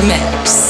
the mix.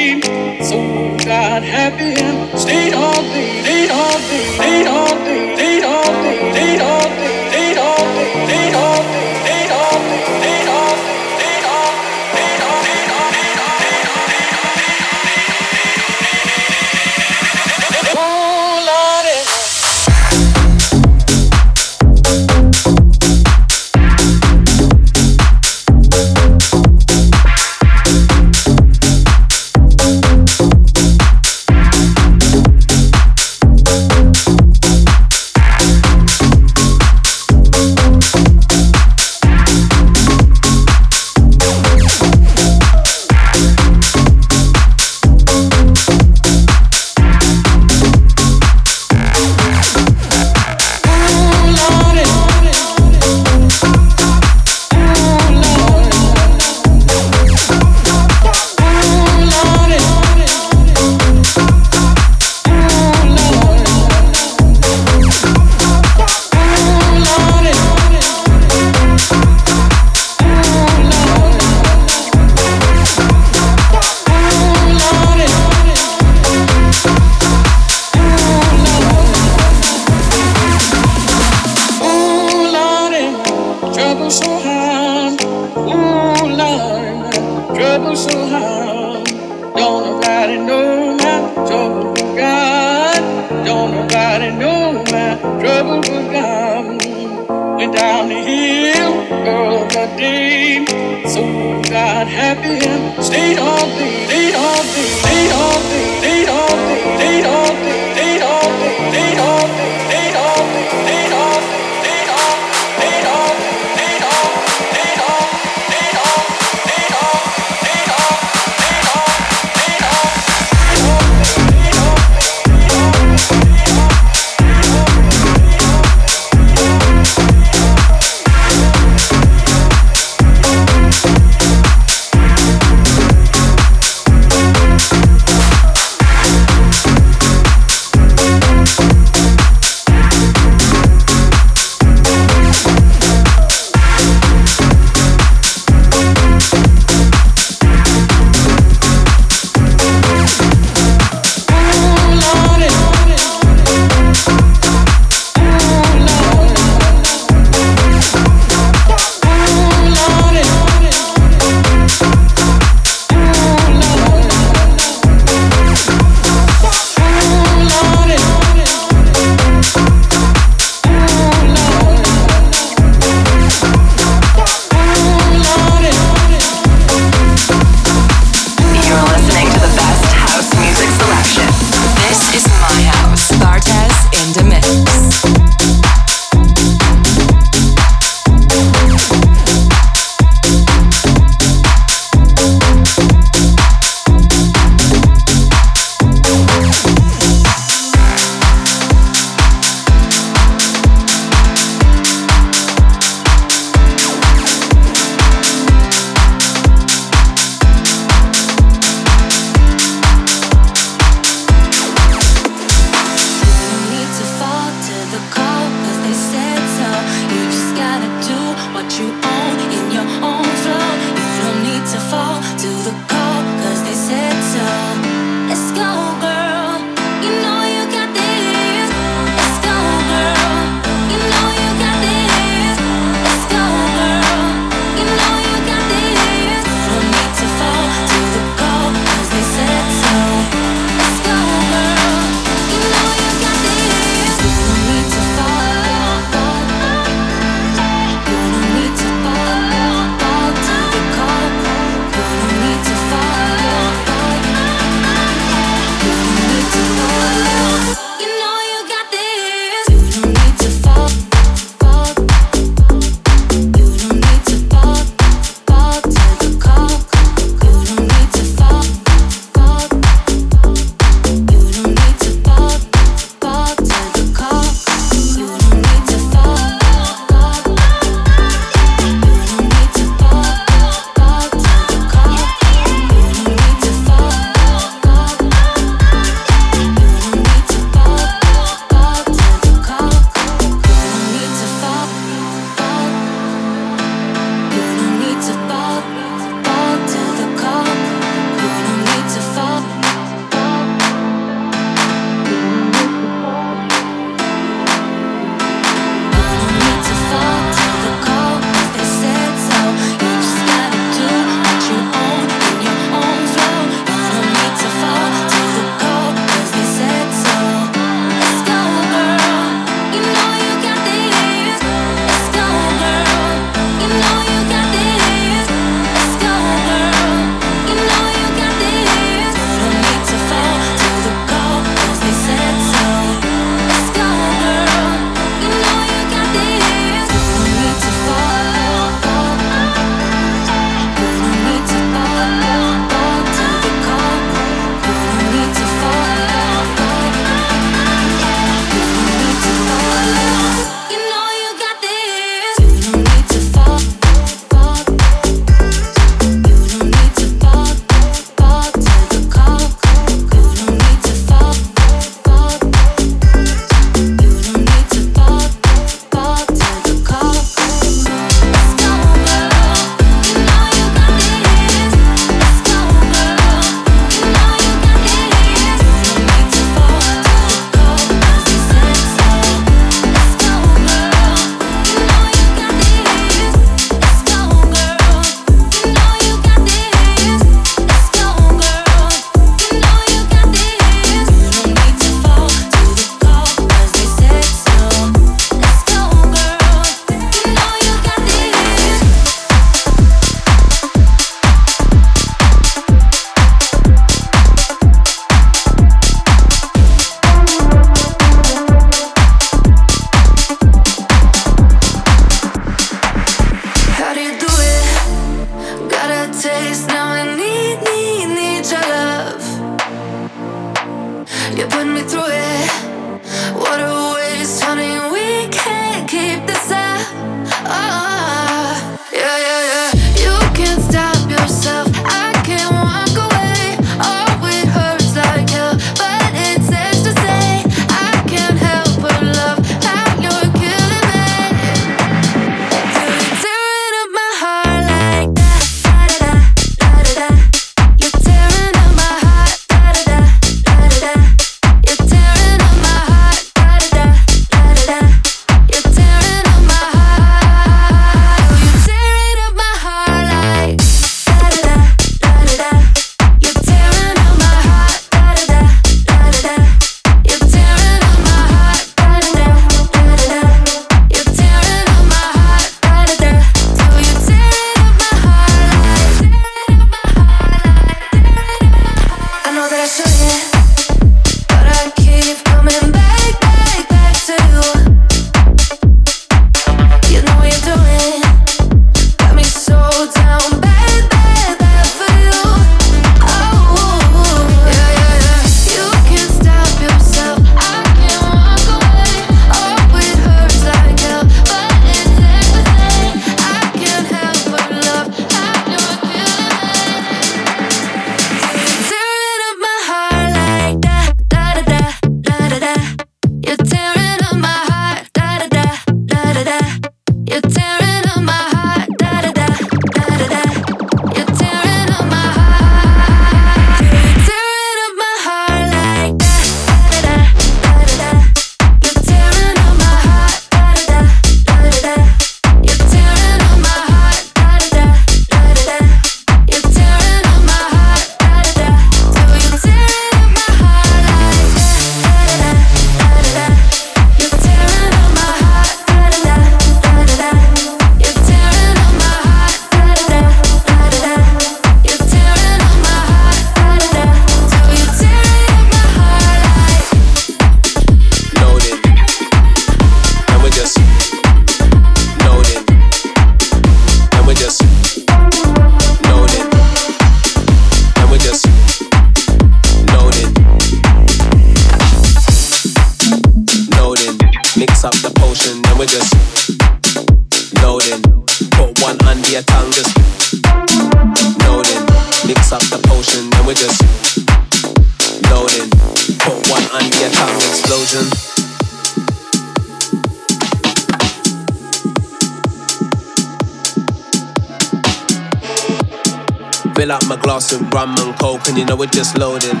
We're just loading,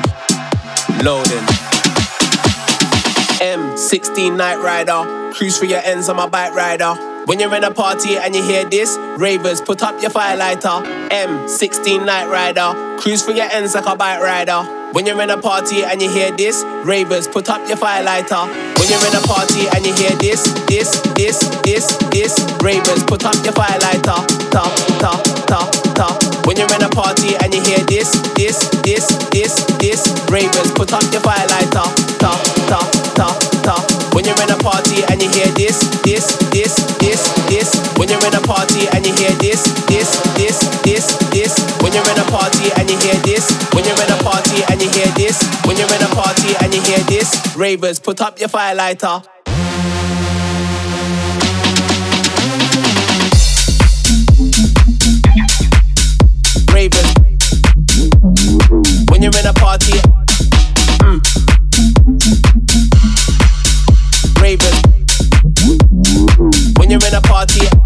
loading. M16 Night Rider, cruise for your ends on my bike rider. When you're in a party and you hear this, ravers, put up your firelighter. M16 Night Rider, cruise for your ends like a bike rider. When you're in a party and you hear this, ravers, put up your firelighter. When you're in a party and you hear this, this, this, this, this, ravers, put up your firelighter. Ta, ta, ta, ta. When you're in a party and you hear this, this, this, this, this, ravers, put up your firelighter. Ta, ta, ta, ta. When you're in a party and you hear this, this, this, this, this. When you're in a party and you hear this, this, this, this, this. When you're in a party and you hear this, when you're in a party and you hear this, when you're in a party and you hear this, ravers, put up your firelighter. Ravers. When you're in a party, mm. Ravers. When you're in a party,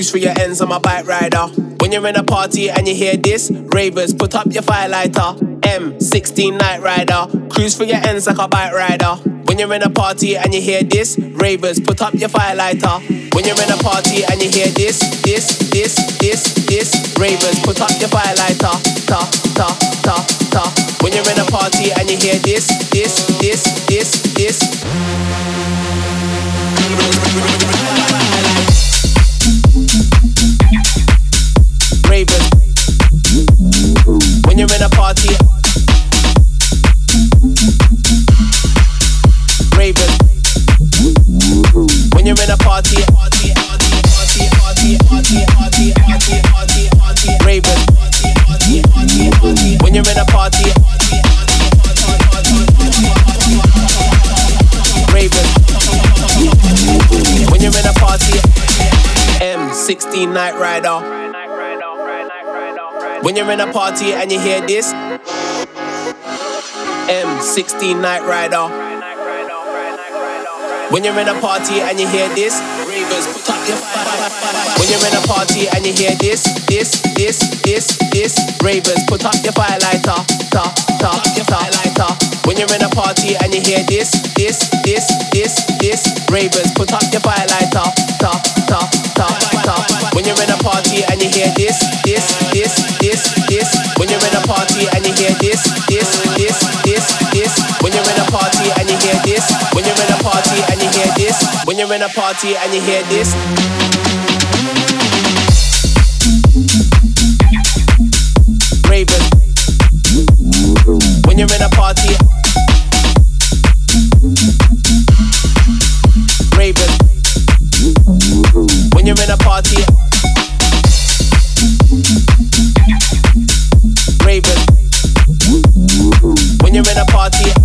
Cruise for your ends on a bike rider. When you're in a party and you hear this, ravers, put up your firelighter. M16 Night Rider. Cruise for your ends like a bike rider. When you're in a party and you hear this, ravers, put up your firelighter. When you're in a party and you hear this, this, this, this, this, ravers, put up your firelighter. Ta, ta, ta, ta. When you're in a party and you hear this, this, this, this, this. you're in a party. Raven. When you're in a party. Raven. When you're in a party. Raven. When you're in a party. M16 Night Rider. When you're in a party and you hear this, M16 Night Rider. When you're in a party and you hear this, ravers, put up your When you're in a party and you hear this, this, this, this, this, ravers, put up your firelighter, ta, ta, ta, ta. When you're in a party and you hear this, this, this, this, this, ravers, put up your firelighter, ta, ta, ta, ta. When you're in a party and you hear this, this, this, this, this. When you're in a party and you hear this, this, this, this, this. When you're in a party and you hear this, when you're in a party and you hear this, when you're in a party and you hear this. Ravers. When you're in a party. Ravers. When you're in a party. Ravers. When you're in a party.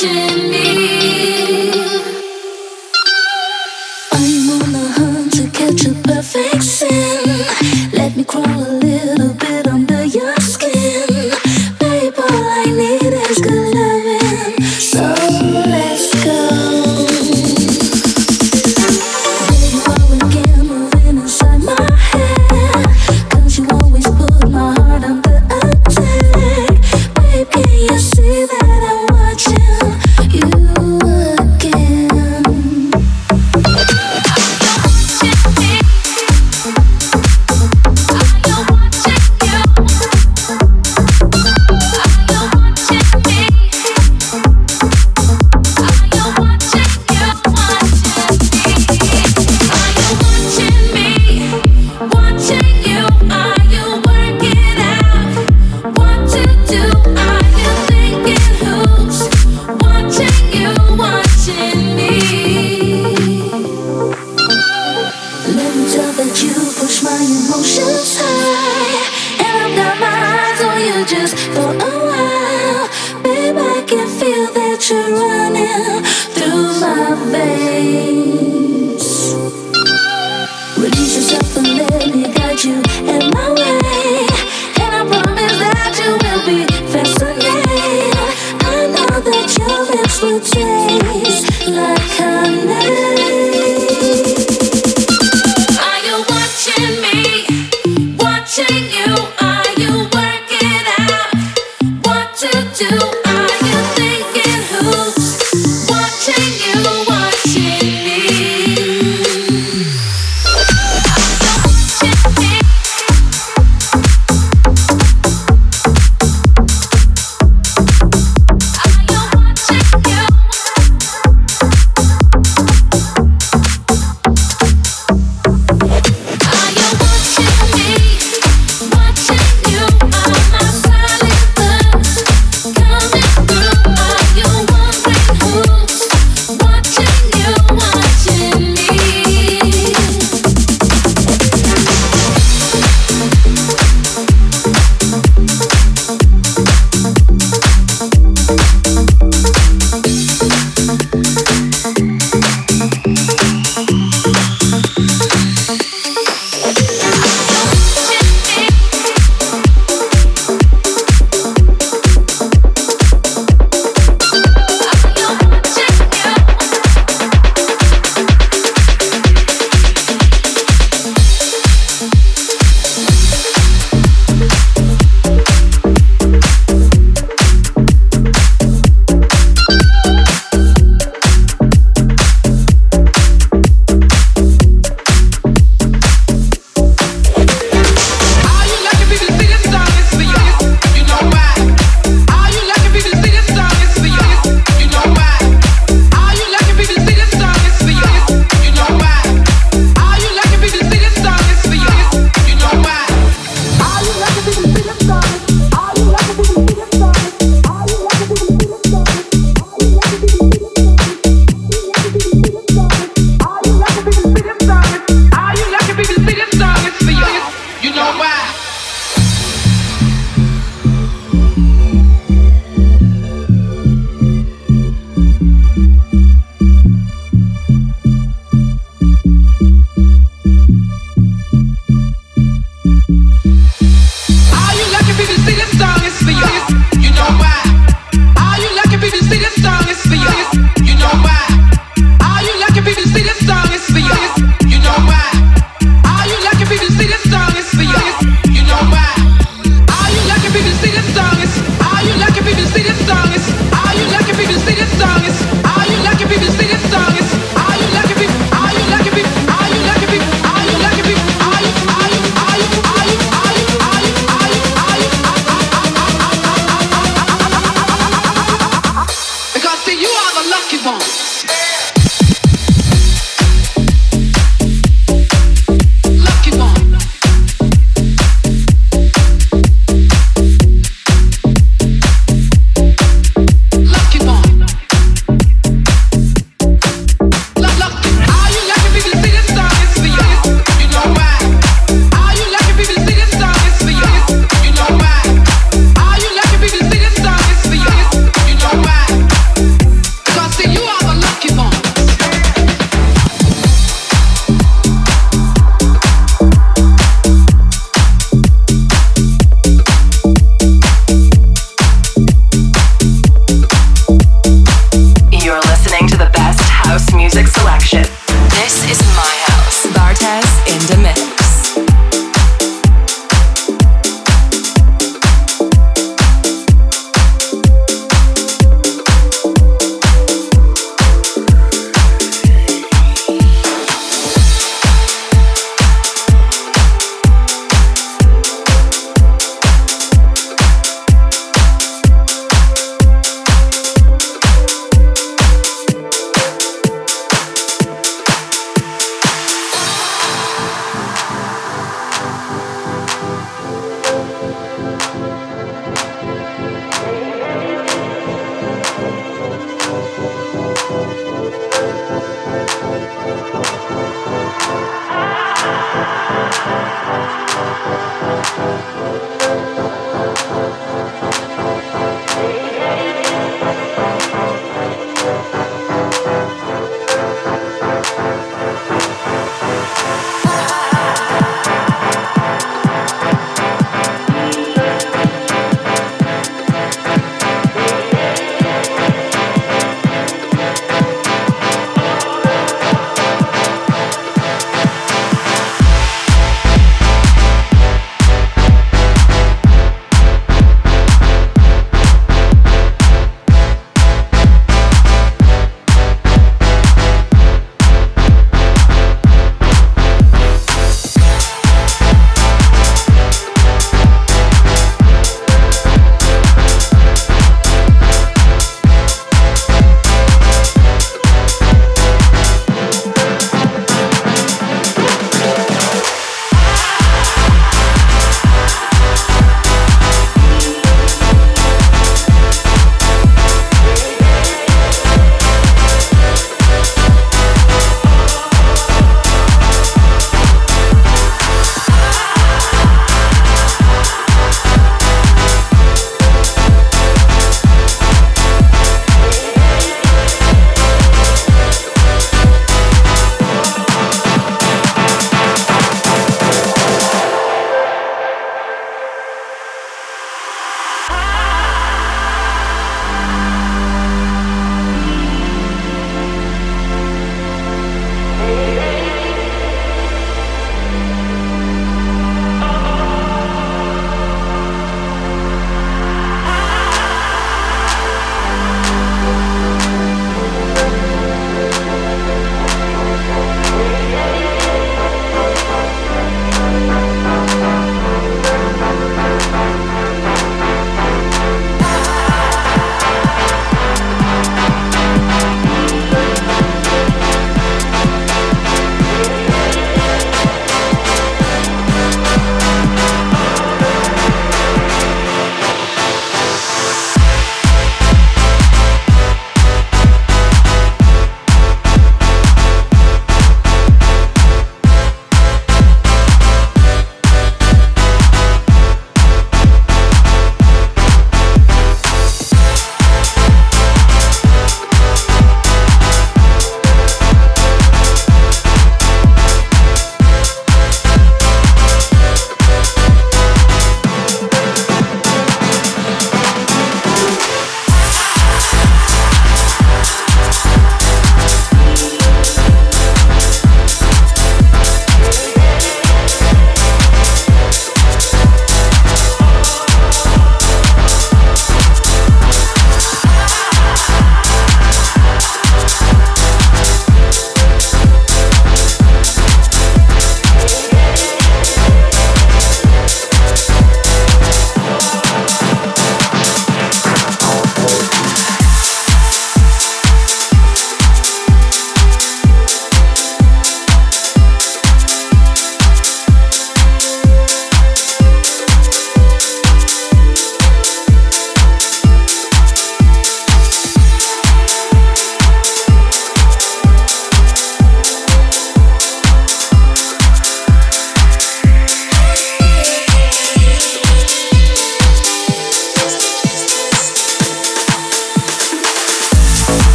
Watching you. I